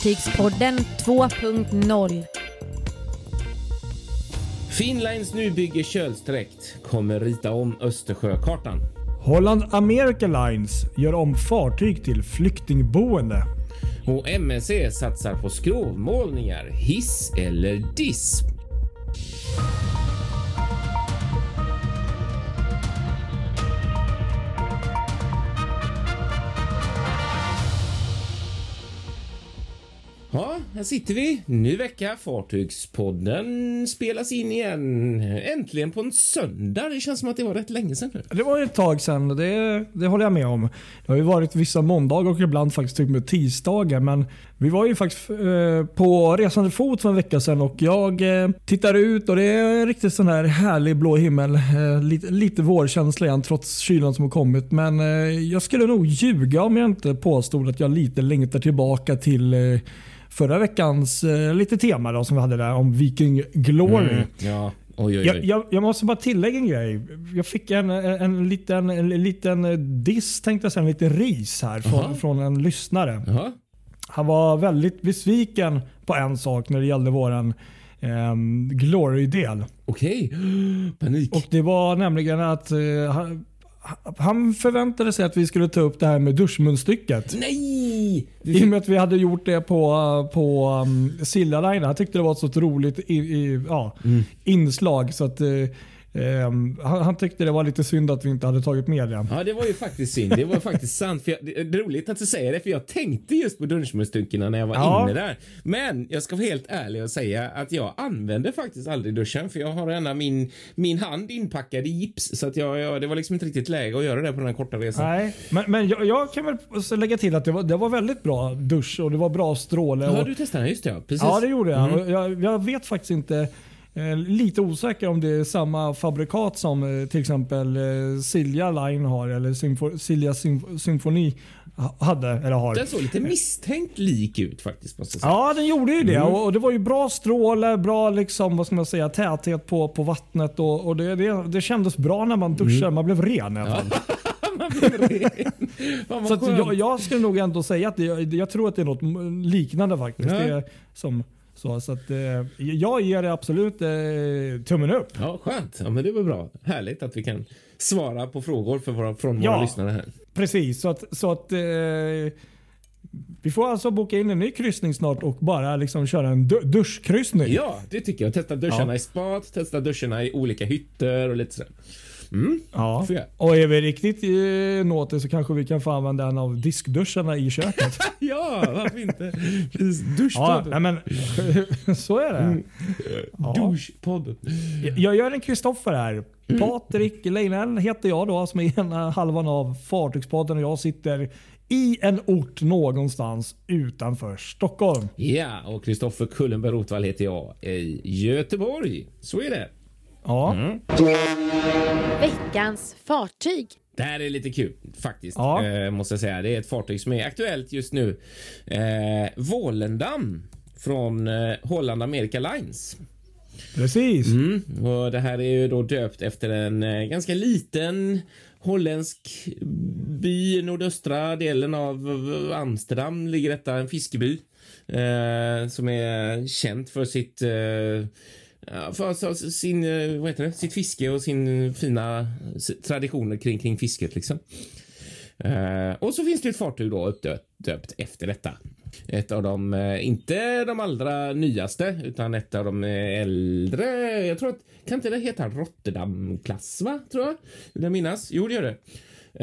Fartygspodden 2.0 Finnlines nybygge kölsträckt kommer rita om Östersjökartan. Holland America Lines gör om fartyg till flyktingboende. Och MSC satsar på skrovmålningar, hiss eller diss. Här sitter vi. Ny vecka. Fartygspodden spelas in igen. Äntligen på en söndag. Det känns som att det var rätt länge sedan nu. Det var ett tag sedan. Det, det håller jag med om. Det har ju varit vissa måndagar och ibland faktiskt till och med tisdagar. Men vi var ju faktiskt eh, på resande fot för en vecka sedan och jag eh, tittar ut och det är en riktigt sån här härlig blå himmel. Eh, lite, lite vårkänsla igen trots kylan som har kommit. Men eh, jag skulle nog ljuga om jag inte påstod att jag lite längtar tillbaka till eh, förra veckans eh, lite tema då, som vi hade där om Viking Glory. Mm, ja. Oj, oj, oj. Jag, jag, jag, måste bara tillägga en grej. Jag fick en, en, liten, en liten diss, tänkte jag säga, en liten ris här från, från en lyssnare. Jaha. Han var väldigt besviken på en sak när det gällde våran um, Glory-del. Okej. Panik. Och Det var nämligen att eh, han, han förväntade sig att vi skulle ta upp det här med duschmunstycket. Nej! I och med att vi hade gjort det på, på um, Silja Line. Han tyckte det var ett så roligt i, i, ja, inslag. Så att, eh, han, han tyckte det var lite synd att vi inte hade tagit med det. Ja, det var ju faktiskt synd. Det var faktiskt sant. För jag, det är roligt att du säger det, för jag tänkte just på dunchmunstyckena när jag var Ja. inne där. Men jag ska vara helt ärlig och säga att jag använder faktiskt aldrig duschen, för jag har gärna min, min hand inpackad i gips. Så att jag, jag, det var liksom inte riktigt läge att göra det på den här korta resan. Nej, men, men jag, jag kan väl lägga till att det var, det var väldigt bra dusch och det var bra stråle. Ja, och, du testade den, just det. Ja, precis. Ja, det gjorde jag. Mm. Jag. Jag vet faktiskt inte. Eh, lite osäker om det är samma fabrikat som eh, till exempel eh, Silja Line har eller Symfo Silja Sym Symfoni ha- hade eller har. Den såg lite misstänkt lik ut faktiskt, måste jag säga. Ja, den gjorde ju det. Mm. Och och det var ju bra stråle, bra liksom, vad ska man säga, täthet på, på vattnet. Och, och det, det, det kändes bra när man duschade. Mm. Man blev ren i alla fall. Så jag, jag skulle nog ändå säga att det, jag, tror att det är något liknande faktiskt. Ja. Det är som, så, så att, eh, jag ger det absolut eh, tummen upp. Ja, skönt. Ja, men det var bra. Härligt att vi kan svara på frågor för våra, från våra Ja. lyssnare här. Precis, så att, så att eh, vi får alltså boka in en ny kryssning snart och bara liksom köra en du- duschkryssning. Ja, det tycker jag. Testa duscharna Ja. i spat, testa duscharna i olika hytter och lite sådär. Mm. Ja. Och är vi riktigt eh, nåtiga så kanske vi kan få använda en av diskduscharna i köket. Ja, varför inte? Ja, Duschpodden. nej, men så är det. Ja. Duschpodden. Jag- gör en Kristoffer här. Patrik Leinell heter jag då som är ena halvan av Fartygspodden och jag sitter i en ort någonstans utanför Stockholm. Ja, och Kristoffer Kullenberg Rotvall heter jag i Göteborg. Så är det. Ja. Veckans fartyg. Det här är lite kul faktiskt, Ja. eh, måste jag säga. Det är ett fartyg som är aktuellt just nu. Eh, Volendam från eh, Holland America Lines. Precis. Mm. Och det här är ju då döpt efter en eh, ganska liten holländsk by i nordöstra delen av Amsterdam ligger detta, en fiskeby eh, som är känt för sitt eh, för alltså sin, eh, vad heter det? sitt fiske och sin fina s- traditioner kring, kring fisket liksom. Eh, och så finns det ett fartyg då uppdöpt döpt efter detta. Ett av de, eh, inte de allra nyaste, utan ett av de eh, äldre. Jag tror att, kan inte det heta Rotterdam-klass, va? Tror jag. Vill jag minnas? Jo, det gör det.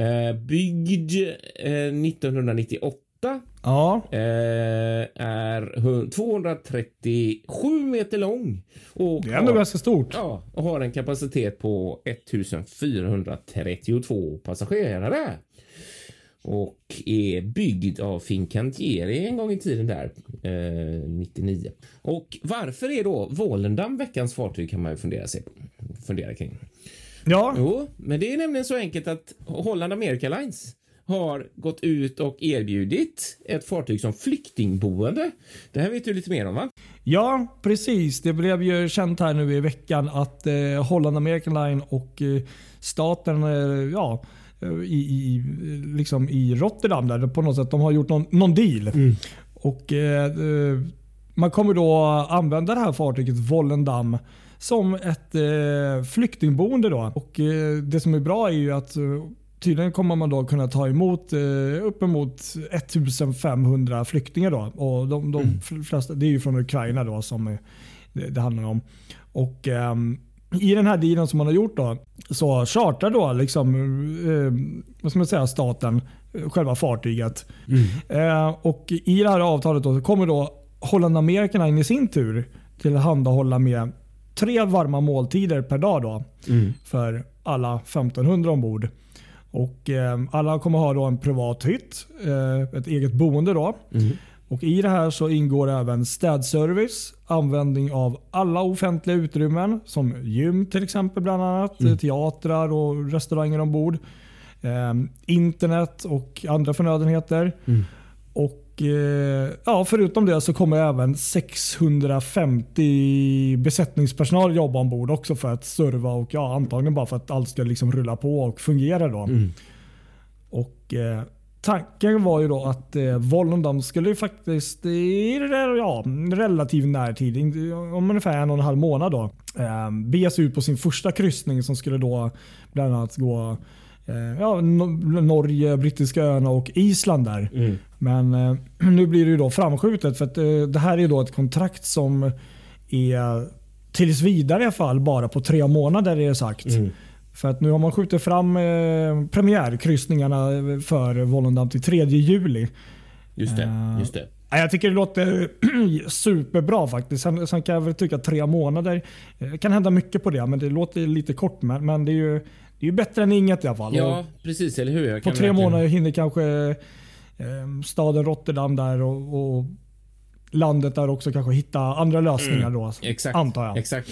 Eh, byggd eh, 1998. Ja. Eh, är hu- 237 meter lång. Och Det är ändå har- ganska stort. Ja, och har en kapacitet på 1432 passagerare. Och är byggd av Fincantieri en gång i tiden där, eh, 99. Och varför är då Volendam veckans fartyg kan man ju fundera, sig fundera kring. Ja. Jo, men det är nämligen så enkelt att Holland America Lines har gått ut och erbjudit ett fartyg som flyktingboende. Det här vet du lite mer om va? Ja, precis. Det blev ju känt här nu i veckan att eh, Holland American Line och eh, staten eh, ja, eh, i, i, liksom i Rotterdam där på något sätt, de har gjort någon, någon deal. Och eh, eh, Man kommer då använda det här fartyget Vollendam som ett eh, flyktingboende. Då. Och, eh, det som är bra är ju att eh, tydligen kommer man då kunna ta emot eh, uppemot 1500 flyktingar. Då. Och de, de Mm. flesta, det är ju från Ukraina då som eh, det, det handlar om. Och ehm, I den här dealen som man har gjort då, så chartar då liksom, eh, vad ska man säga, staten eh, själva fartyget. Eh, och I det här avtalet då, kommer då Holland American in i sin tur tillhandahålla med tre varma måltider per dag då, Mm. för alla 1500 ombord. Och, eh, alla kommer ha då en privat hytt, eh, ett eget boende. då. Mm. Och I det här så ingår även städservice, användning av alla offentliga utrymmen som gym till exempel, bland annat, Mm. teatrar och restauranger ombord. Eh, internet och andra förnödenheter. Mm. Och ja, Förutom det så kommer även 650 besättningspersonal jobba ombord också för att serva och ja, antagligen bara för att allt ska liksom rulla på och fungera. Då. Mm. Och eh, Tanken var ju då att eh, Volendam skulle ju faktiskt i ja, relativ närtid, om ungefär en och en halv månad, då, eh, bege sig ut på sin första kryssning som skulle då bland annat gå eh, ja, Nor- Norge, Brittiska öarna och Island där. Mm. Men eh, nu blir det ju då framskjutet för att eh, det här är då ett kontrakt som är tills vidare i alla fall bara på tre månader är det sagt. Mm. För att nu har man skjutit fram eh, premiärkryssningarna för Volendam till 3 juli. Just det. Eh, Just det. Ja, Jag tycker det låter superbra faktiskt. Sen, sen kan jag väl tycka tre månader eh, kan hända mycket på det. Men det låter lite kort. Men, men det, är ju, det är ju bättre än inget i alla fall. Ja, Och precis. Eller hur? Jag på tre månader hinner kanske eh, staden Rotterdam där och, och landet där också kanske hitta andra lösningar då. Mm. Exakt. Antar jag. Exakt.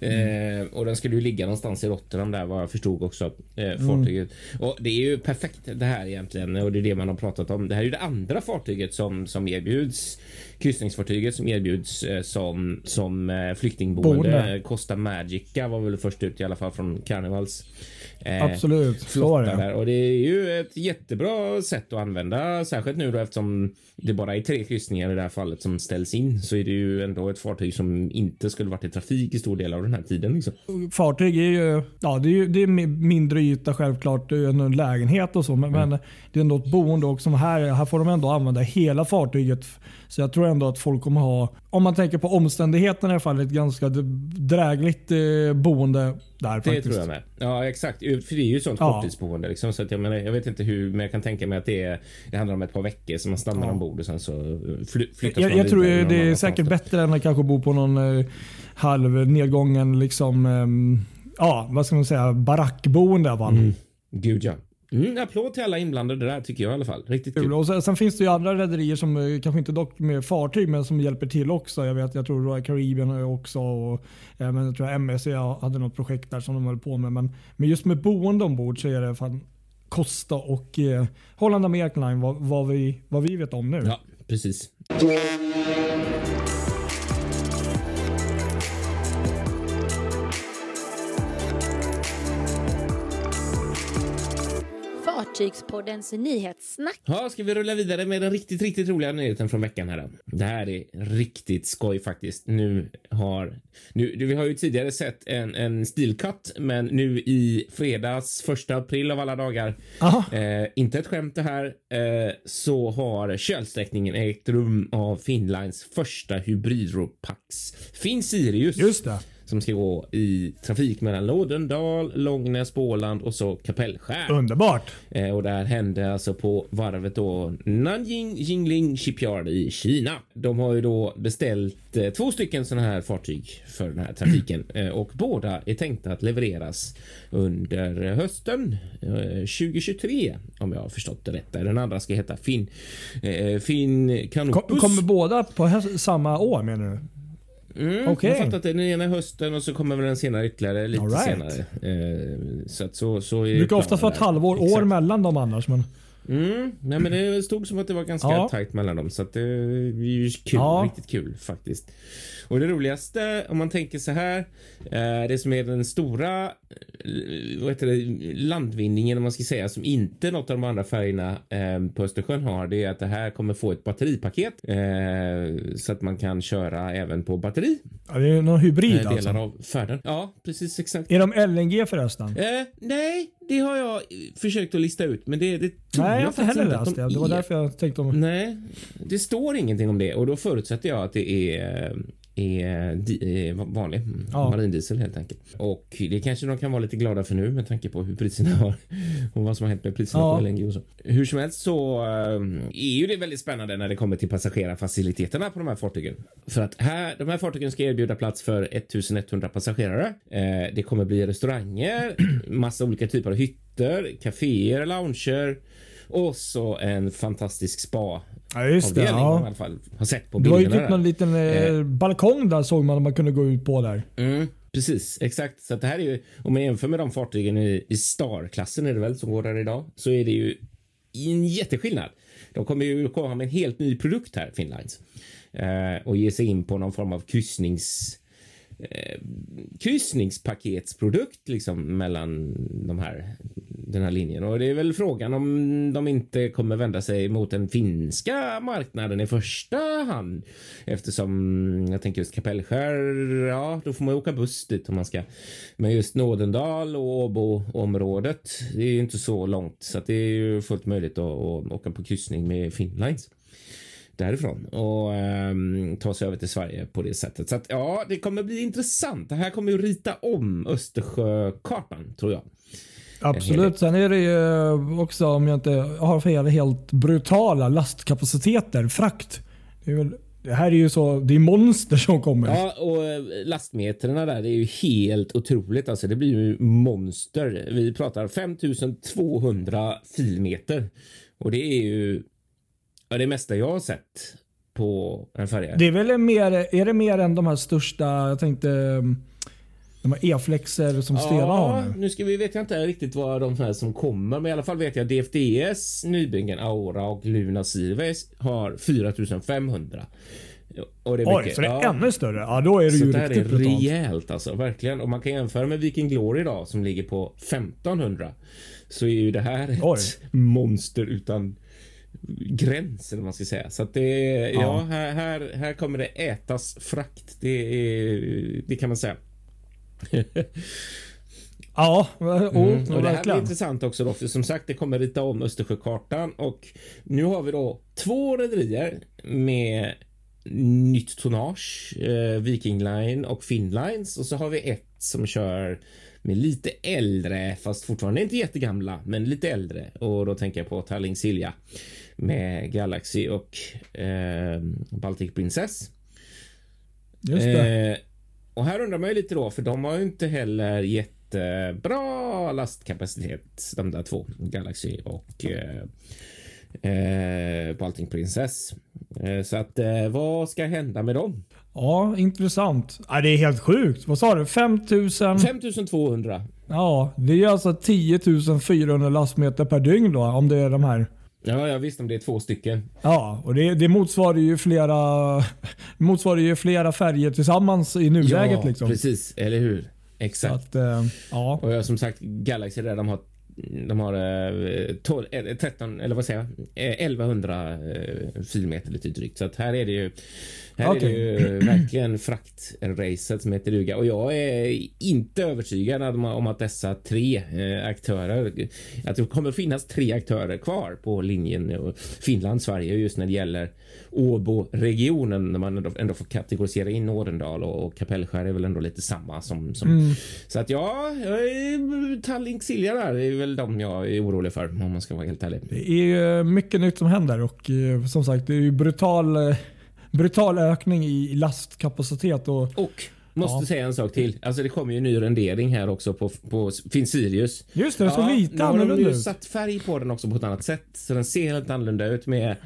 Eh, och den skulle ju ligga någonstans i Rotterdam där vad jag förstod också. Eh, Mm. fartyget. Och det är ju perfekt det här egentligen och det är det man har pratat om. Det här är ju det andra fartyget som, som erbjuds. Kryssningsfartyget som erbjuds eh, som, som eh, flyktingboende. Boende. Costa Magica var väl först ut i alla fall från Carnivals. Eh, Absolut. Så där. Och det är ju ett jättebra sätt att använda, särskilt nu då eftersom det bara är tre kryssningar i det här fallet som ställs in så är det ju ändå ett fartyg som inte skulle varit i trafik i stor del av den här tiden. Liksom. Fartyg är ju, ja, det är, ju, det är mi- mindre yta självklart än en lägenhet och så. Men, Mm. men det är ändå ett boende och som här, här får de ändå använda hela fartyget. Så jag tror ändå att folk kommer ha, om man tänker på omständigheterna i alla fall, ett ganska drägligt eh, boende där Det faktiskt. tror jag med. Ja exakt, för det är ju ett sånt Ja. korttidsboende. Liksom, så att jag, menar, jag vet inte hur, men jag kan tänka mig att det, är, det handlar om ett par veckor som man stannar Ja. ombord och sen så fly, flyttas Jag, man jag tror det är annanstans säkert bättre än att kanske bo på någon eh, halv nedgången liksom, ehm, ja, vad ska man säga, barackboende. fall. Mm. Gud ja. Mm, applåd till alla inblandade där tycker jag i alla fall. Riktigt kul. Och sen, sen finns det ju andra rederier som eh, kanske inte dock med fartyg men som hjälper till också. Jag vet, jag tror Royal Caribbean har också och även jag tror MSC hade något projekt där som de höll på med. Men, men just med boende ombord så är det fan Costa och eh, Holland American Line vad, vad, vi, vad vi vet om nu. Ja, precis. Fartygspoddens nyhetssnack. Ja, ska vi rulla vidare med den riktigt, riktigt roliga nyheten från veckan här? Det här är riktigt skoj faktiskt. Nu har... Nu, vi har ju tidigare sett en, en stilcut, men nu i fredags, första april av alla dagar, eh, inte ett skämt det här, eh, så har kölsträckningen ägt rum av Finlands första hybridropax, Finn Sirius Just det. Som ska gå i trafik mellan Lådendal, Långnäs, Båland och så Kapellskär. Underbart. Eh, och det här hände alltså på varvet då Nanjing Jingling Shipyard i Kina. De har ju då beställt eh, två stycken sådana här fartyg för den här trafiken eh, och båda är tänkta att levereras under hösten eh, 2023 om jag har förstått det rätt. Den andra ska heta Finn eh, Finn Kom, Canopus. kommer båda på samma år menar du? Mm, Okej. Jag har fattat att den ena är hösten och så kommer väl den senare ytterligare lite right. senare. Eh, så att så, så är Det brukar oftast vara ett halvår, år Exakt. mellan dem annars. Men Mm, nej men det stod som att det var ganska Ja. tajt mellan dem så att det är ju kul, Ja. riktigt kul faktiskt. Och det roligaste om man tänker så här, eh, det som är den stora eh, vad heter det, landvinningen om man ska säga som inte något av de andra färgerna eh, på Östersjön har, det är att det här kommer få ett batteripaket så att man kan köra även på batteri Ja, det är någon hybrid delar alltså. av färden. Ja, precis exakt. Är de LNG förresten? Eh, nej, det har jag försökt att lista ut, men det, det tror Nej, jag har inte heller att läst de det. Det var är. därför jag tänkte om... Nej, det står ingenting om det och då förutsätter jag att det är, är di, är vanlig Ja. marindiesel helt enkelt. Och det kanske de kan vara lite glada för nu med tanke på hur priserna har och vad som har hänt med priserna Ja. på LNG och så. Hur som helst så eh, är ju det väldigt spännande när det kommer till passagerarfaciliteterna på de här fartygen. För att här, de här fartygen ska erbjuda plats för 1100 passagerare. Eh, det kommer bli restauranger, massa olika typer av hytter, kaféer, lounger och så en fantastisk spa Ja, just det. avdelning i Ja. alla fall. Har sett på Det var ju typ någon liten eh, balkong där såg man att man kunde gå ut på där. Mm, precis, exakt. Så det här är ju, om man jämför med de fartygen i, i Star-klassen är det väl som går där idag, så är det ju en jätteskillnad. De kommer ju komma med en helt ny produkt här, Finnlines. Eh, och ge sig in på någon form av kryssnings eh, kryssningspaketsprodukt liksom mellan de här, den här linjen. Och det är väl frågan om de inte kommer vända sig mot den finska marknaden i första hand. Eftersom mm, jag tänker just Kapellskär, ja då får man ju åka buss dit om man ska. Men just Nådendal och Åbo-området, det är ju inte så långt så att det är ju fullt möjligt att, att åka på kryssning med Finnlines därifrån och um, ta sig över till Sverige på det sättet. Så att ja, det kommer bli intressant. Det här kommer ju rita om Östersjökartan tror jag. Absolut. Sen är det ju också, om jag inte har fel, helt brutala lastkapaciteter. Frakt. Det, är väl, det här är ju så, det är monster som kommer. Ja, och eh, lastmetrarna där, det är ju helt otroligt. Alltså, det blir ju monster. Vi pratar 5200 filmeter och det är ju ja, det mesta jag har sett på en färja. Det är väl mer, är det mer än de här största, jag tänkte mm, de här E-flexer som Stena har nu? nu ska vi vet jag inte riktigt vad de här som kommer, men i alla fall vet jag DFDS nybyggen Aura och Luna Silves har 4500. Och det är Oj, mycket. så det är Ja. ännu större? Ja, då är det Så ju det här är brutalt. rejält alltså, verkligen. Om man kan jämföra med Viking Glory idag som ligger på 1500 så är ju det här ett Oj. monster utan gräns eller vad man ska säga. Så att det ja, Ja. här, här, här kommer det ätas frakt. Det, är, det kan man säga. Ja, oh, Mm. Och det här blir intressant också då, för som sagt det kommer rita om Östersjökartan och nu har vi då två rederier med nytt tonnage, eh, Viking Line och Finnlines och så har vi ett som kör med lite äldre, fast fortfarande inte jättegamla, men lite äldre och då tänker jag på Tallinn Silja med Galaxy och eh, Baltic Princess. Just det. Eh, och här undrar man ju lite då, för de har ju inte heller jättebra lastkapacitet, de där två, Galaxy och eh, eh, Baltic Princess. Eh, så att eh, vad ska hända med dem? Ja, intressant. Ja, det är helt sjukt. Vad sa du? 5000? 5200. Ja, det är alltså 10 400 lastmeter per dygn då om det är de här. Ja, jag visste om det är två stycken. Ja, och det, det motsvarar ju flera motsvarar ju flera färger tillsammans i nuläget. ja, liksom. precis, eller hur? Exakt. att, eh, ja. Och jag, som sagt, Galaxy där, de har de har eh, 12, eh, 13, eller vad säger jag, Eh, 1100 eh, filmeter lite drygt. Så att här är det ju, här är det ju verkligen fraktracet som heter duga. Och jag är inte övertygad om, att dessa tre eh, aktörer, att det kommer finnas tre aktörer kvar på linjen eh, Finland, Sverige just när det gäller Åbo-regionen när man ändå, ändå får kategorisera in Ådendal och, och Kapellskär är väl ändå lite samma som, som Mm. så att ja, är Tallink Silja där är väl de jag är orolig för om man ska vara helt ärlig. Det är mycket nytt som händer och eh, som sagt det är ju brutal, eh, brutal ökning i lastkapacitet. Och, Och måste Ja. säga en sak till. Alltså det kommer ju en ny rendering här också på, på Finsirius. just det, det såg lite nu har de annorlunda ju ut. satt färg på den också på ett annat sätt. Så den ser helt annorlunda ut med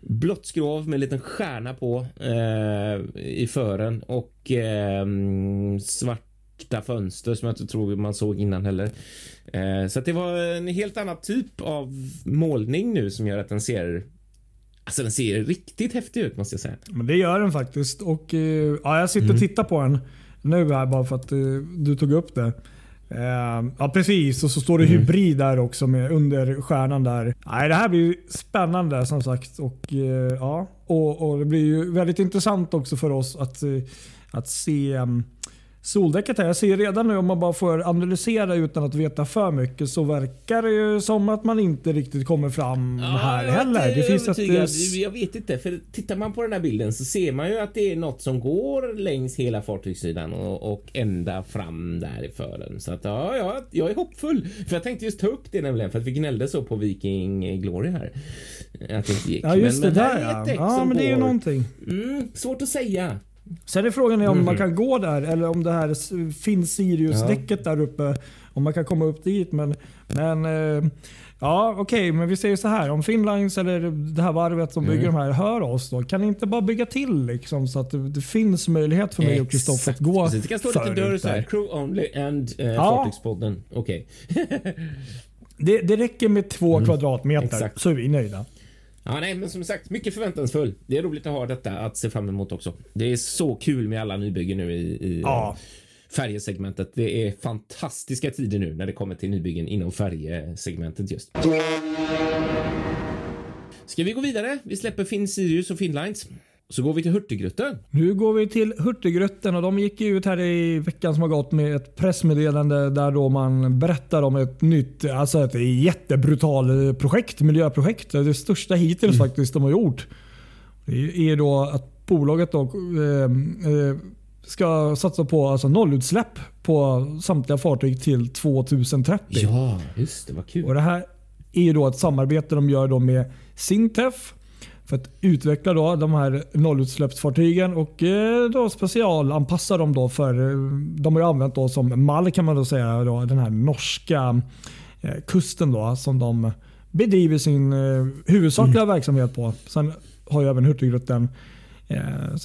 blått skrov med en liten stjärna på eh, i fören och eh, svart svarta fönster som jag inte tror man såg innan heller. Eh, så det var en helt annan typ av målning nu som gör att den ser Alltså den ser riktigt häftig ut måste jag säga. Men det gör den faktiskt. Och, eh, ja, jag sitter och tittar på den nu här bara för att eh, du tog upp det. Eh, ja precis och så står det hybrid där också med under stjärnan där. Nej, det här blir spännande som sagt. Och, ja, och, och Det blir ju väldigt intressant också för oss att, att se um, soldäcket här. Jag ser redan nu om man bara får analysera utan att veta för mycket så verkar det ju som att man inte riktigt kommer fram här jag heller. Det finns ett, övertygad. eh, Jag vet inte, för tittar man på den här bilden så ser man ju att det är något som går längs hela fartygssidan och, och ända fram där i fören. Så att ja, ja, jag är hoppfull. För jag tänkte just ta upp det nämligen för att vi gnällde så på Viking Glory här. Att det inte gick. Ja just men, det men där är ja. Ja men det är ju någonting. Mm, svårt att säga. Sen är frågan är om man kan gå där eller om det här finns Sirius-däcket där uppe. Om man kan komma upp dit. Men, men eh, ja okej, men vi säger så här. Om Finnlines eller det här varvet som bygger de här hör oss då. Kan ni inte bara bygga till liksom, så att det, det finns möjlighet för mig och Kristoffer att gå Precis, det kan stå lite dörr så här. Crew only and uh, Ja. Fartygspodden. Okej. Det, det räcker med två kvadratmeter Mm. Exakt. så är vi nöjda. Ja, nej, men som sagt, mycket förväntansfull. Det är roligt att ha detta att se fram emot också. Det är så kul med alla nybyggen nu i, i Ja. eh, färjesegmentet. Det är fantastiska tider nu när det kommer till nybyggen inom färjesegmentet just. Ska vi gå vidare? Vi släpper Finn Sirius och Finnlines. Så går vi till Hurtigruten. Nu går vi till Hurtigruten och de gick ut här i veckan som har gått med ett pressmeddelande där då man berättar om ett nytt, alltså ett jättebrutal projekt, miljöprojekt. Det största hittills faktiskt de har gjort. Det är då att bolaget då, eh, eh, ska satsa på alltså nollutsläpp på samtliga fartyg till 2030. Ja, just det. Vad kul. Och Det här är ju då ett samarbete de gör då med Sintef för att utveckla då de här nollutsläppsfartygen och eh, då specialanpassa dem då för eh, de har använt då som mall kan man då säga då, den här norska eh, kusten då som de bedriver sin huvudsakliga verksamhet på. Sen har ju även Hurtigruten eh,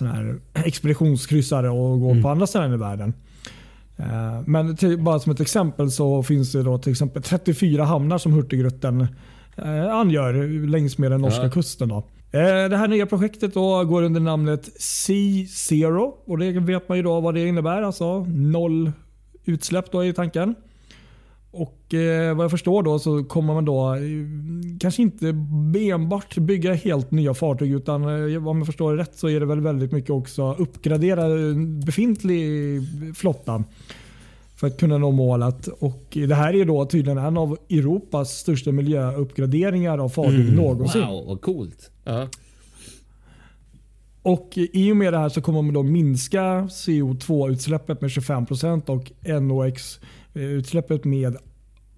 här expeditionskryssare och går på andra ställen i världen. Eh, Men till, bara som ett exempel så finns det då till exempel 34 hamnar som Hurtigruten eh, angör längs med den norska Ja. kusten. Då. Eh, det här nya projektet då går under namnet C-Zero och det vet man ju då vad det innebär. Alltså noll utsläpp då i tanken. Och eh, vad jag förstår då så kommer man då eh, kanske inte enbart bygga helt nya fartyg utan eh, om jag förstår det rätt så är det väl väldigt mycket också uppgradera befintlig flotta för att kunna nå målet. Och det här är då tydligen en av Europas största miljöuppgraderingar av fartyg någonsin. Wow, vad coolt. Ja. Och i och med det här så kommer man då minska CO2-utsläppet med 25% och NOx-utsläppet med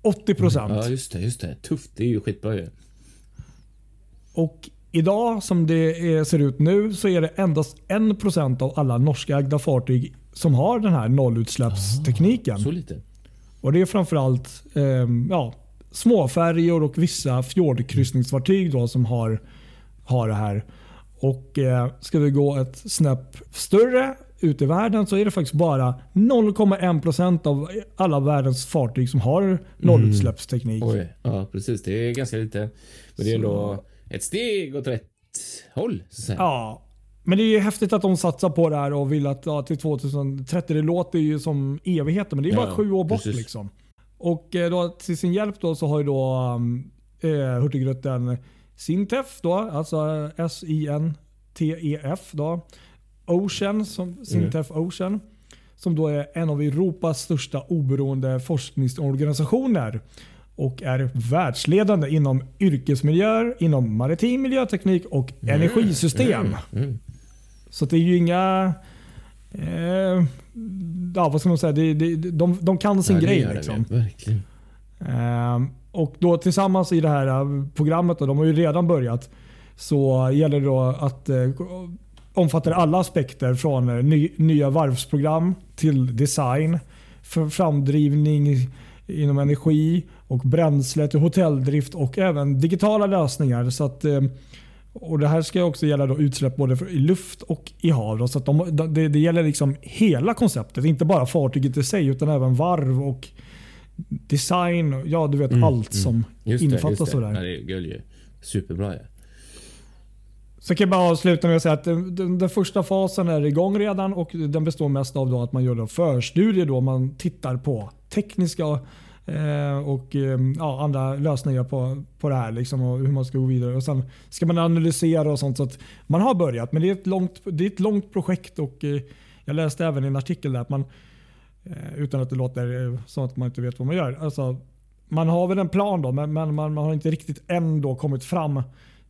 80%. ja, just det. Just det. Tufft. Det är ju skitbra ju. Och idag som det ser ut nu så är det endast 1% av alla norskägda fartyg som har den här nollutsläppstekniken. Så lite. Och Det är framförallt eh, ja, småfärjor och vissa fjordkryssningsfartyg då som har, har det här. Och eh, Ska vi gå ett snäpp större ut i världen så är det faktiskt bara 0,1% av alla världens fartyg som har nollutsläppsteknik. Oj. Ja, precis. Det är ganska lite. Men det är ändå ett steg åt rätt håll. Så att säga. Ja, men det är ju häftigt att de satsar på det här och vill att ja, till 2030, det låter ju som evigheter men det är bara Ja, sju år bort. liksom. Och eh, då, till sin hjälp då så har ju då um, eh, Hurtigruten Sintef, då, alltså S-I-N-T-E-F. Då, Ocean, som, Sintef Ocean. Som då är en av Europas största oberoende forskningsorganisationer. Och är världsledande inom yrkesmiljöer, inom maritim miljöteknik och energisystem. Mm. Så det är ju inga... Eh, ja, vad ska man säga? Det, det, de, de kan sin Ja, grej. liksom. Verkligen. Ehm, och då tillsammans i det här eh, programmet, och de har ju redan börjat, så gäller det då att eh, omfatta alla aspekter från eh, ny, nya varvsprogram till design, för framdrivning inom energi och bränsle till hotelldrift och även digitala lösningar. Så att eh, Och Det här ska också gälla då utsläpp både i luft och i hav. Då, så de, det, det gäller liksom hela konceptet. Inte bara fartyget i sig utan även varv och design. Ja, du vet allt som Just det, innefattas just det. av det här. Ja, det är ju. Superbra ja. Så kan jag bara avsluta med att säga att den, den, första fasen är igång redan och den består mest av då att man gör då förstudier. Då man tittar på tekniska Eh, och ehm, ja, andra lösningar på, på det här liksom, och hur man ska gå vidare. Och Sen ska man analysera och sånt. Så att man har börjat men det är ett långt, det är ett långt projekt. och eh, Jag läste även i en artikel där att man, eh, utan att det låter som att man inte vet vad man gör. Alltså, man har väl en plan då men, men man, man har inte riktigt ändå kommit fram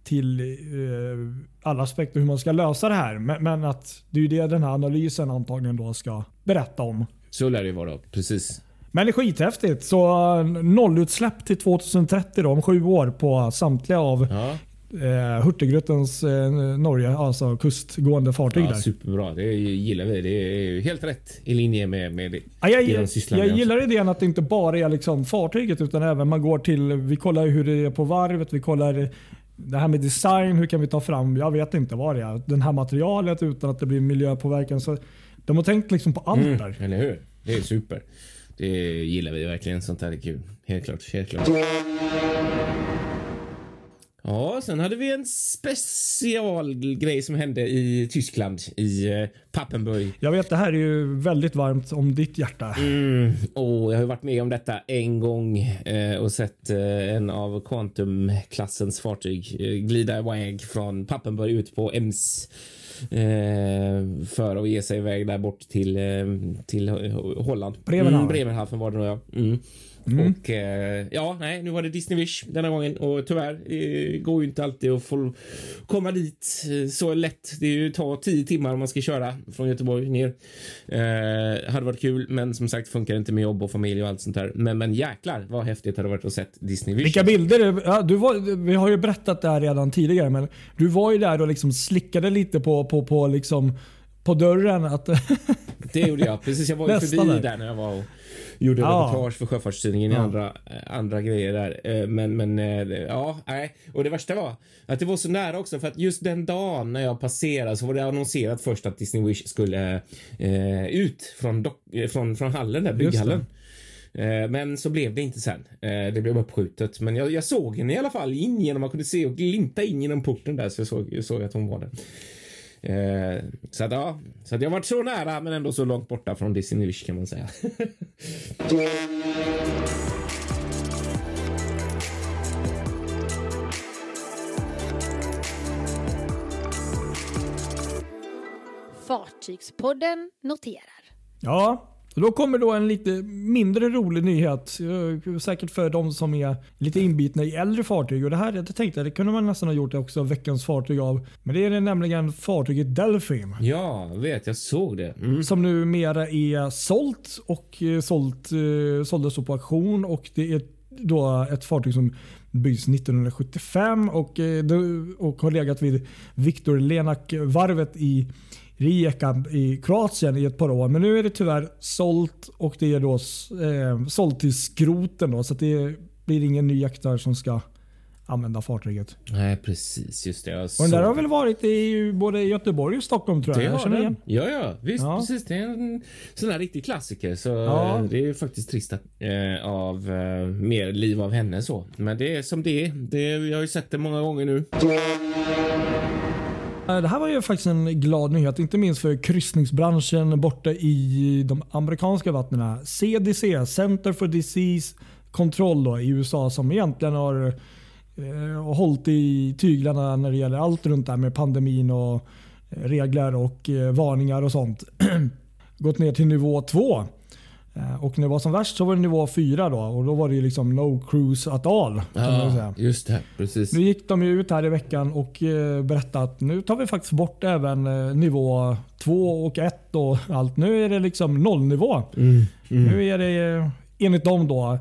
till eh, alla aspekter hur man ska lösa det här. Men, men att det är ju det den här analysen antagligen då ska berätta om. Så lär det vara. Precis. Men det är skithäftigt. Så eh, nollutsläpp till 2030 då, om sju år på samtliga av Ja, eh, Hurtigrutens eh, Norge, alltså kustgående fartyg ja där. superbra. Det gillar vi. Det är helt rätt i linje med, med det. Ja, jag, de jag, sysslar jag med gillar idén att det inte bara är liksom fartyget utan även man går till, vi kollar hur det är på varvet, vi kollar det här med design, hur kan vi ta fram, jag vet inte vad det är, det här materialet utan att det blir miljöpåverkan. Så de har tänkt liksom på allt där. Mm, eller hur? Det är super. Det gillar vi verkligen. Sånt här är kul. Helt klart. Helt klart. Ja, sen hade vi en specialgrej som hände i Tyskland, i eh, Papenburg. Jag vet det här är ju väldigt varmt om ditt hjärta. Mm, och jag har varit med om detta en gång eh, och sett eh, en av Quantum-klassens fartyg eh, glida iväg från Papenburg ut på Ems eh, för att ge sig iväg där bort till, eh, till Holland. Bremerhaven. Mm, Bremerhaven var det nog ja. Mm. Och eh, ja, nej, nu var det Disney Wish denna gången och tyvärr eh, går ju inte alltid att få komma dit eh, så lätt. Det är ju tar tio timmar om man ska köra från Göteborg ner. Eh, hade varit kul, men som sagt funkar inte med jobb och familj och allt sånt där. Men, men jäklar vad häftigt det hade varit att sett Disney Wish. Vilka bilder! Ja, du var, vi har ju berättat det här redan tidigare men du var ju där och liksom slickade lite på, på, på, liksom, på dörren. Att, Det gjorde jag. Precis, jag var ju förbi där. där när jag var och gjorde Ja. reportage för Sjöfartstidningen i Ja. andra, andra grejer där. Eh, Men, men eh, ja, nej. Och det värsta var att det var så nära också för att just den dagen när jag passerade så var det annonserat först att Disney Wish skulle eh, ut från, eh, från, från hallen där, bygghallen. Men så blev det inte sen. Det blev uppskjutet. Men jag, jag såg henne i alla fall in genom, man kunde se och glimta in genom porten där så jag såg, jag såg att hon var där. Eh, så att ja, så att jag varit så nära men ändå så långt borta från Disney Wish kan man säga. Fartygspodden noterar. ja, då kommer då en lite mindre rolig nyhet. eh, Säkert för de som är lite inbitna i äldre fartyg. Och det här det tänkte jag, det kunde man nästan ha gjort också veckans fartyg av. Men det är nämligen fartyget Delphin. ja, vet jag såg det. Mm. Som numera är sålt och eh, sålt, eh, såldes på auktion. Och det är då ett fartyg som byggs 1975 och, det- och har legat vid Viktor Lenak-varvet i Rijeka i Kroatien i ett par år. Men nu är det tyvärr sålt och det är då eh, sålt till skroten. Då, så det blir ingen ny jäktare som ska använda fartyget. Nej, precis. Just det. Och den där har väl varit i både Göteborg och Stockholm tror jag. det. jag har känner den. Ja, ja, visst. Ja. Precis. Det är en sån här riktig klassiker. Så Ja. eh, det är faktiskt trist att, eh, av eh, mer liv av henne så. Men det är som det är. Det, jag har ju sett det många gånger nu. Eh, det här var ju faktiskt en glad nyhet, inte minst för kryssningsbranschen borta i de amerikanska vattnen. CDC, Center for Disease Control då, i USA som egentligen har eh, hållit i tyglarna när det gäller allt runt det här med pandemin och regler och eh, varningar och sånt. Gått ner till nivå 2. Eh, och när det var som värst så var det nivå 4 då och då var det ju liksom no cruise at all. Säga. just det. Precis. Nu gick de ju ut här i veckan och eh, berättade att nu tar vi faktiskt bort även eh, nivå 2 och 1 och allt. Nu är det liksom nollnivå. Mm. Nu är det enligt dem då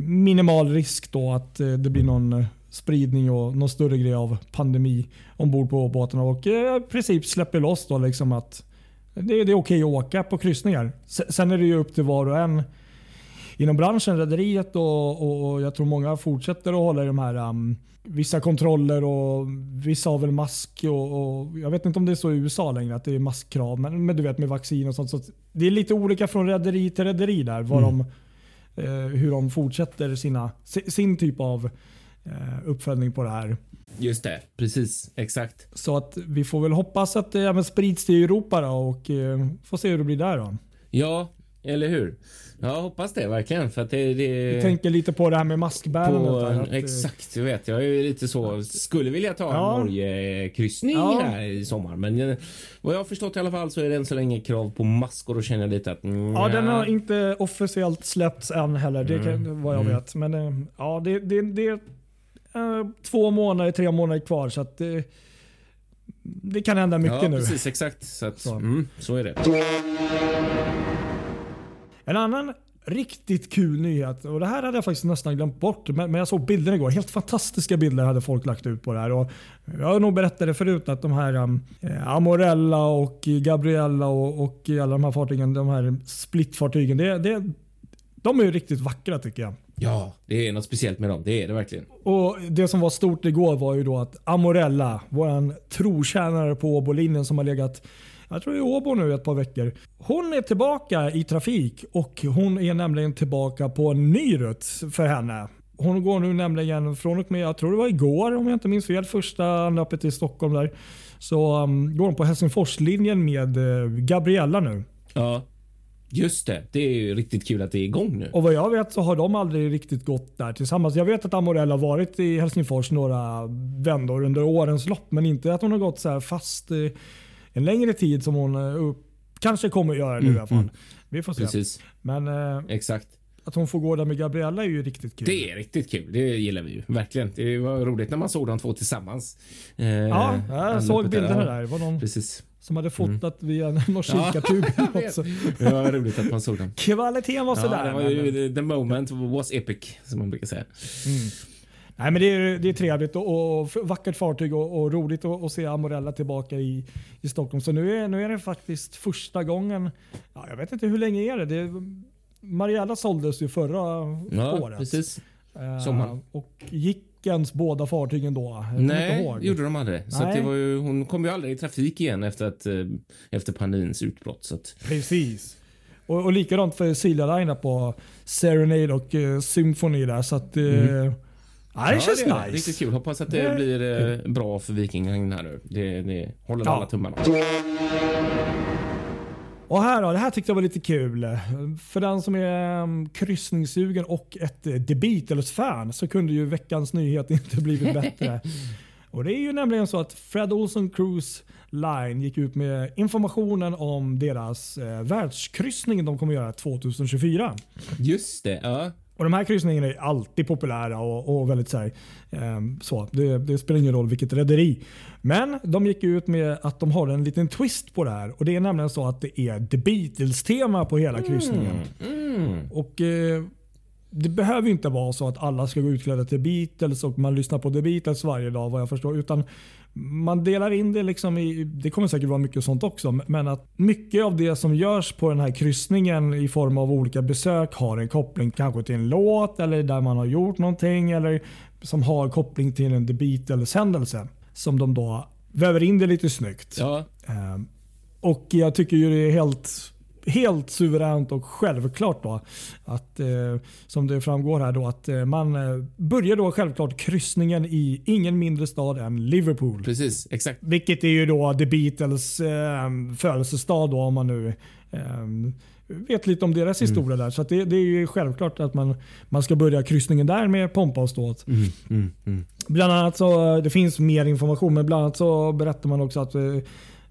minimal risk då att det blir någon spridning och någon större grej av pandemi ombord på båtarna och i princip släpper loss då liksom att det, det är okej att åka på kryssningar. Se- Sen är det ju upp till var och en inom branschen, rederiet och, och, jag tror många fortsätter att hålla i de här um, vissa kontroller och vissa har väl mask. Och, och, jag vet inte om det är så i USA längre att det är maskkrav. Men, men du vet med vaccin och sånt. Så det är lite olika från rederi till rederi där. Vad mm. de, eh, hur de fortsätter sina, sin typ av uppföljning på det här. Just det, precis. Exakt. Så att vi får väl hoppas att det även sprids till Europa då och eh, får se hur det blir där då. Ja, eller hur? Jag hoppas det verkligen. För att det, det... Vi tänker lite på det här med maskbärandet. Exakt, jag vet. Jag är lite så. Skulle vilja ta en ja. Norge-kryssning ja. här i sommar. Men eh, vad jag har förstått i alla fall så är det än så länge krav på maskor och känner lite att... Mm, ja, den har inte officiellt släppts än heller. Det kan mm. vad jag mm. vet. Men eh, ja, det, det, det är två månader, tre månader kvar. Så att det, det kan hända mycket ja, nu. Precis, exakt. Så, att, så. Mm, så är det. En annan riktigt kul nyhet. Och Det här hade jag faktiskt nästan glömt bort. Men, jag såg bilderna igår. Helt fantastiska bilder hade folk lagt ut på det här. Och jag har nog berättat det förut att de här um, Amorella och Gabriella och, och alla de här fartygen, de här splitfartygen. Det, det, de är riktigt vackra tycker jag. Ja, det är något speciellt med dem. Det är det verkligen. Och Det som var stort igår var ju då att Amorella, våran trotjänare på Åbolinjen som har legat jag tror i Åbo nu ett par veckor. Hon är tillbaka i trafik och hon är nämligen tillbaka på en ny rutt för henne. Hon går nu nämligen från och med, jag tror det var igår om jag inte minns fel, första anlöpet till Stockholm där. Så um, går hon på Helsingforslinjen med uh, Gabriella nu. Ja. Just det, det är ju riktigt kul att det är igång nu. Och vad jag vet så har de aldrig riktigt gått där tillsammans. Jag vet att Amorell har varit i Helsingfors några vändor under årens lopp men inte att hon har gått så fast en längre tid som hon uh, kanske kommer att göra nu mm, i alla fall. Mm. Vi får se. Precis. Men uh, Exakt. att hon får gå där med Gabriella är ju riktigt kul. Det är riktigt kul. Det gillar vi ju. Verkligen. Det var roligt när man såg de två tillsammans. Eh, ja, jag såg bilderna där. Det var någon Precis. Som hade fotat mm. via kikartub. Ja, det var roligt att man såg dem. Kvaliteten var sådär. Ja, det var ju, the moment was epic, som man brukar säga. Mm. Nej, men det, är, det är trevligt och, och vackert fartyg och, och roligt att, att, se Amorella tillbaka i, i Stockholm. Så nu är, nu är det faktiskt första gången, ja, jag vet inte hur länge är det? det Mariella såldes ju förra ja, året. Precis. Uh, och gick ens båda fartygen då? Nej, gjorde de aldrig. Så det var ju, hon kom ju aldrig i trafik igen efter, att, eh, efter pandemins utbrott. Så att... Precis. Och, och likadant för Silja Line på Serenade och uh, Symphony där. Så att, mm. Ja, det känns det nice. Riktigt kul. Hoppas att det det blir eh, bra för Viking här nu. Det, det håller ja. alla tummarna. Och här då, det här tyckte jag var lite kul. För den som är um, kryssningssugen och ett The Beatles-fan så kunde ju veckans nyhet inte blivit bättre. och Det är ju nämligen så att Fred Olsen Cruise Line gick ut med informationen om deras uh, världskryssning de kommer göra 2024. Just det. Ja. Och De här kryssningarna är alltid populära och, och väldigt så, här, eh, så det, det, spelar ingen roll vilket rederi. Men de gick ut med att de har en liten twist på det här. Och Det är nämligen så att det är The Beatles-tema på hela kryssningen. Mm, mm. Och eh, Det behöver inte vara så att alla ska gå utklädda till Beatles och man lyssnar på The Beatles varje dag vad jag förstår. Utan man delar in det liksom i, det kommer säkert vara mycket sånt också, men att mycket av det som görs på den här kryssningen i form av olika besök har en koppling kanske till en låt eller där man har gjort någonting eller som har koppling till en The Beatles händelse som de då väver in det lite snyggt. Ja. Ehm, och jag tycker ju det är helt helt suveränt och självklart då att eh, som det framgår här då att eh, man eh, börjar då självklart kryssningen i ingen mindre stad än Liverpool. Precis, exakt. Vilket är ju då The Beatles eh, födelsestad då om man nu eh, vet lite om deras mm. historia där. Så det, det, är ju självklart att man, man ska börja kryssningen där med pompa och ståt. Mm, mm, mm. Bland annat så, det finns mer information, men bland annat så berättar man också att eh, Eh,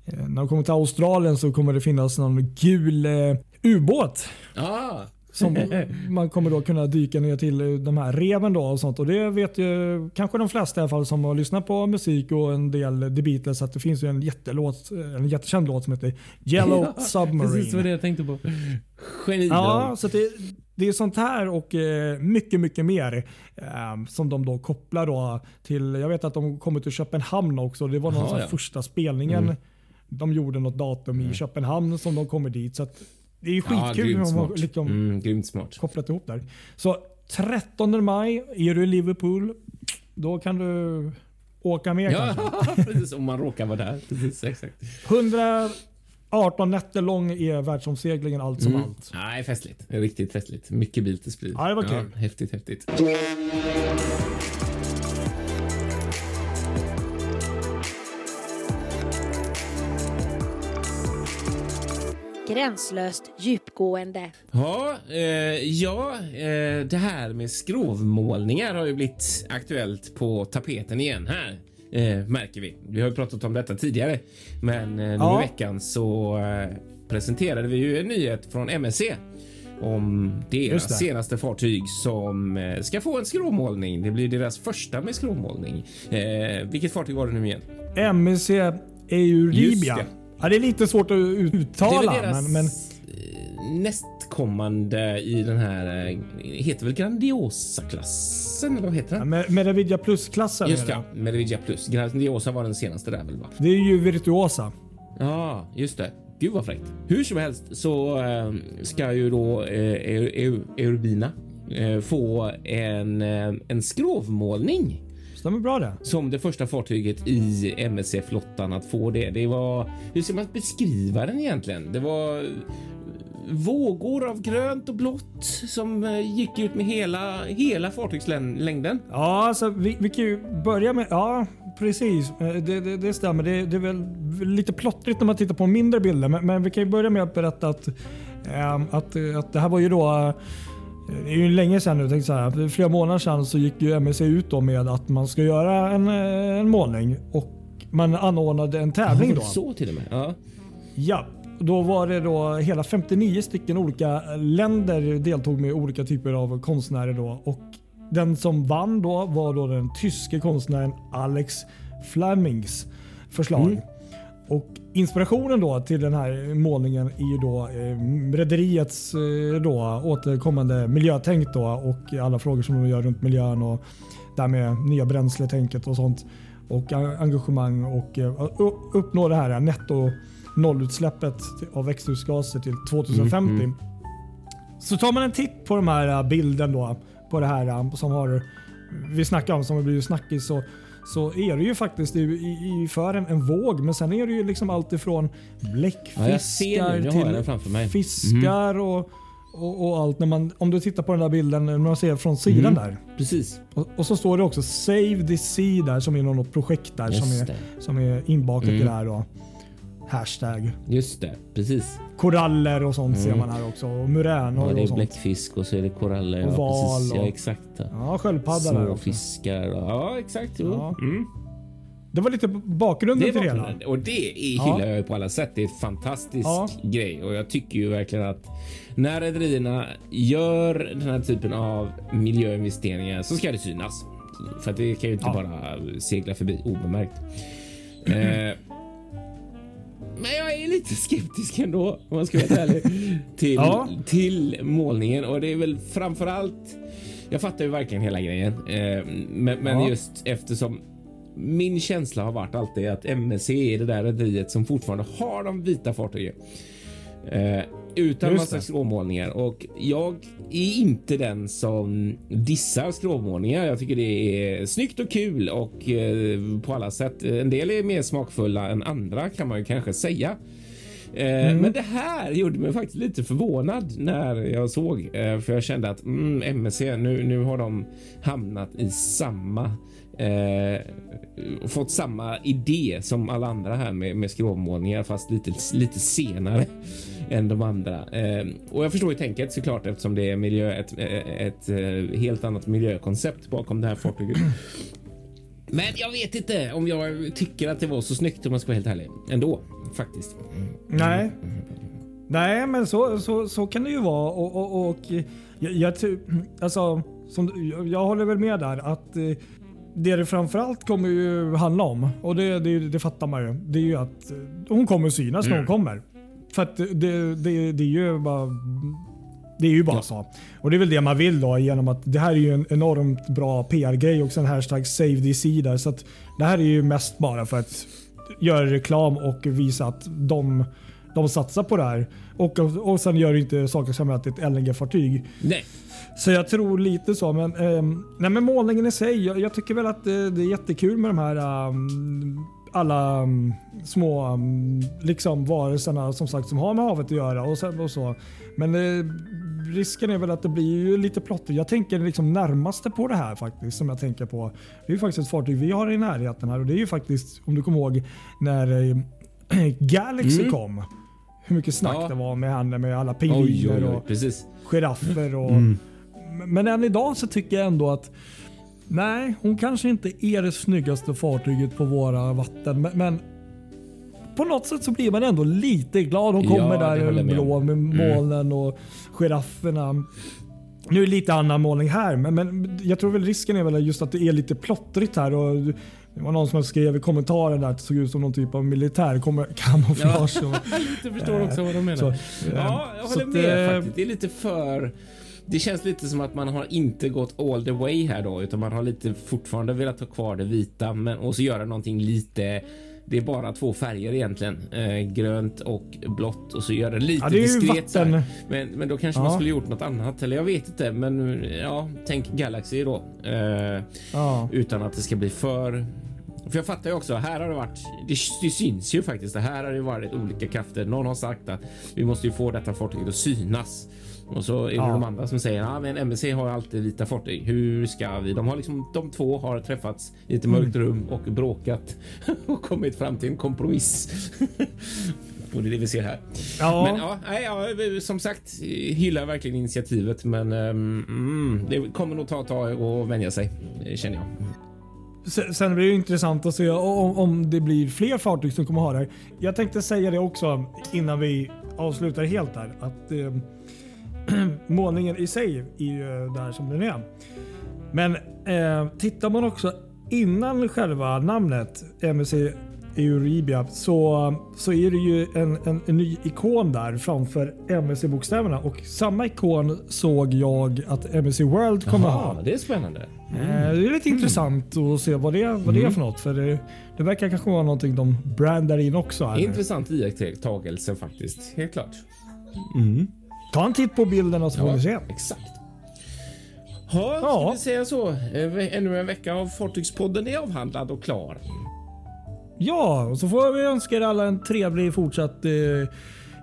när de kommer till Australien så kommer det finnas någon gul eh, ubåt. Ah. Som man kommer då kunna dyka ner till eh, de här reven då och sånt. Och det vet ju kanske de flesta i alla fall som har lyssnat på musik och en del The Beatles att det finns ju en jättelåt, en jättekänd låt som heter Yellow ja, Submarine. Precis vad det jag tänkte på. Geni. Ja, så det, det är sånt här och mycket, mycket mer eh, som de då kopplar då till. Jag vet att de kommer till Köpenhamn också. Det var någon ja. första spelningen. Mm de gjorde något datum mm. i Köpenhamn som de kommer dit. Så Det är Ja, skitkul grymt om man smart. liksom Mm, kopplat ihop där. Så 13 maj, är du i Liverpool, då kan du åka med Ja, kanske. precis. Om man råkar vara där. Precis, exakt. 118 nätter lång är världsomseglingen allt som Mm. allt. Nej, festligt. Riktigt festligt. Mycket bil till sprid. Ja, det var kul. häftigt, häftigt. Gränslöst djupgående. Ja, eh, ja eh, det här med skrovmålningar har ju blivit aktuellt på tapeten igen här. Eh, märker vi. Vi har ju pratat om detta tidigare, men eh, nu Ja. i veckan så eh, presenterade vi ju en nyhet från MSC om deras det. senaste fartyg som eh, ska få en skrovmålning. Det blir deras första med skrovmålning. Eh, vilket fartyg var det nu igen? MSC Just Euribia. Ja, det är lite svårt att ut- Det är uttala. deras men, men, eh, nästkommande i den här, eh, heter väl Grandiosa-klassen eller vad heter ja, den? med, med Revidia Plus-klassen. Just ja, Meridia Plus. Grandiosa var den senaste där väl va? Det är ju Virtuosa. Ja, just det. Gud vad fräckt. Hur som helst så eh, ska ju då eh, Eu- Eu- Eurbina eh, få en, en skrovmålning Stämmer bra det. som det första fartyget i MSC-flottan att få det. Det var, hur ska man beskriva den egentligen? Det var vågor av grönt och blått som eh, gick ut med hela, hela fartygslängden. Ja, alltså, vi, vi kan ju börja med... Ja, precis. Eh, Det, det, det stämmer. Det, det är väl lite plottrigt när man tittar på mindre bilder. Men, men vi kan ju börja med att berätta att, eh, att, att det här var ju då... Det är ju länge sedan nu. Tänkte så här, för flera månader sedan så gick ju MSC ut med att man ska göra en, eh, en målning. Och man anordnade en tävling då. Så till och med. Ja. Ja, då var det då hela 59 stycken olika länder deltog med olika typer av konstnärer då och den som vann då var då den tyske konstnären Alex Flemings förslag. Mm. Och inspirationen då till den här målningen är ju då eh, rederiets eh, då återkommande miljötänk då och alla frågor som de gör runt miljön och där med nya bränsletänket och sånt och engagemang och eh, uppnå det här netto nollutsläppet av växthusgaser till 2050. Mm, Så tar man en titt på de här eh, bilden då på det här eh, som har vi snackar om som har blivit snackis så, så är det ju faktiskt i, i, för en, en våg men sen är det ju liksom allt ifrån Ja, bläckfiskar den till fiskar och, och, och allt. När man, om du tittar på den där bilden när man ser från sidan Mm. där. Precis. Och, och så står det också Save the Sea där som är något projekt där som är, det. som är inbakat i Mm. det här. Då. Hashtag. Just det. Precis. Koraller och sånt ser Mm. man här också. Och muränor Ja, det och är sånt. bläckfisk och så är det koraller. Och ja, val precis. Ja, och- exakt. Ja. Sköldpadda där också. Småfiskar. och- Ja, exakt. Jo. Ja. Mm. Det var lite bakgrunden Det till det var hela. och det är, Ja. hyllar jag ju på alla sätt. Det är en fantastisk Ja. grej och jag tycker ju verkligen att när rederierna gör den här typen av miljöinvesteringar så ska det synas. För att det kan ju inte Ja. bara segla förbi obemärkt. eh, men jag är lite skeptisk ändå om man ska vara ärlig till, Ja. till målningen och det är väl framför allt. Jag fattar ju verkligen hela grejen, eh, men, men Ja. just eftersom min känsla har varit alltid att MSC är det där rederiet som fortfarande har de vita fartygen. Eh, utan Just massa det. skrovmålningar och jag är inte den som dissar skrovmålningar. Jag tycker det är snyggt och kul och eh, på alla sätt. En del är mer smakfulla än andra kan man ju kanske säga. Eh, Men det här gjorde mig faktiskt lite förvånad när jag såg, eh, för jag kände att mm, MSC, nu, nu har de hamnat i samma eh, fått samma idé som alla andra här med, med skrovmålningar fast lite, lite senare än de andra. Eh, och jag förstår ju tänket såklart eftersom det är miljö, ett, ett, ett eh, helt annat miljökoncept bakom det här fartyget. Men jag vet inte om jag tycker att det var så snyggt om jag ska vara helt ärlig. Ändå faktiskt. Nej. Nej, men så, så, så kan det ju vara. Och, och, och jag, jag, alltså, som, jag, jag håller väl med där att eh, det det framförallt kommer ju handla om, och det, det, det fattar man ju, det är ju att eh, hon kommer synas när hon kommer. För att det, det, det är ju bara det är ju bara Ja. så. Och det är väl det man vill då genom att det här är ju en enormt bra PR-grej och sen hashtag save sea där. Så att det här är ju mest bara för att göra reklam och visa att de de satsar på det här. Och, och sen gör det inte saker som att det är ett LNG-fartyg. Nej. Så jag tror lite så. Men, ehm, nej, men målningen i sig. Jag, jag tycker väl att det, det är jättekul med de här um, alla um, små um, liksom varelserna som sagt som har med havet att göra och, sen, och så. Men eh, risken är väl att det blir ju lite plottrigt. Jag tänker liksom närmaste på det här faktiskt som jag tänker på. Det är ju faktiskt ett fartyg vi har i närheten här och det är ju faktiskt om du kommer ihåg när eh, Galaxy Mm. kom. Hur mycket snack Ja. det var med henne med alla Oj, pingviner oj, oj. och Precis. giraffer. Och, Mm. Men än idag så tycker jag ändå att nej, hon kanske inte är det snyggaste fartyget på våra vatten. Men, men på något sätt så blir man ändå lite glad. Hon Ja, kommer det håller där med blå med Mm. molnen och girafferna. Nu är det lite annan målning här, men, men jag tror väl risken är väl just att det är lite plottrigt här. Och det var någon som skrev i kommentaren där att det såg ut som någon typ av militär kam- kamouflage. och- Jag förstår också vad de menar. Så, ja, jag så håller med eh, faktiskt. Det är lite för... Det känns lite som att man har inte gått all the way här då, utan man har lite fortfarande velat ha kvar det vita, men och så göra någonting lite. Det är bara två färger egentligen, eh, grönt och blått och så gör det lite Ja, det diskret. vatten. Men, men då kanske Ja. man skulle gjort något annat eller jag vet inte. Men ja, tänk Galaxy då. Eh, Ja. utan att det ska bli för... För jag fattar ju också, här har det varit, det, det syns ju faktiskt, det här har det varit olika krafter. Någon har sagt att vi måste ju få detta fartyget att synas. Och så är det Ja. de andra som säger, men MSC har alltid vita fartyg. Hur ska vi? De har liksom, de två har träffats i ett mörkt Mm. rum och bråkat och kommit fram till en kompromiss. och det är det vi ser här. Ja. Men ja, nej, ja, som sagt, hyllar verkligen initiativet, men ehm, mm, det kommer nog ta ett tag att vänja sig, känner jag. Sen sen blir det intressant att se om, om det blir fler fartyg som kommer ha det här. Jag tänkte säga det också innan vi avslutar helt där. Att eh, målningen i sig är ju där som den är. Men eh, tittar man också innan själva namnet MSC Euribia så, så är det ju en, en, en ny ikon där framför MSC-bokstäverna. Och samma ikon såg jag att MSC World kommer ha. Jaha, det är spännande. Eh, Det är lite intressant att se vad det, vad det är för något. För det, det verkar kanske vara någonting de brandar in också. Här. Intressant iakttagelse faktiskt, helt klart. Ta en titt på bilderna så får ni se. exakt. Ha, ska Ja. vi säga så? Ännu en vecka av Fartygspodden är avhandlad och klar. Ja, och så får vi önska er alla en trevlig fortsatt eh,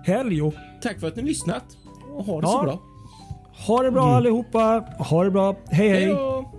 helg. Och Tack för att ni lyssnat och ha det Ja. så bra. ha det bra allihopa. Ha det bra. Hej hej. Hej då!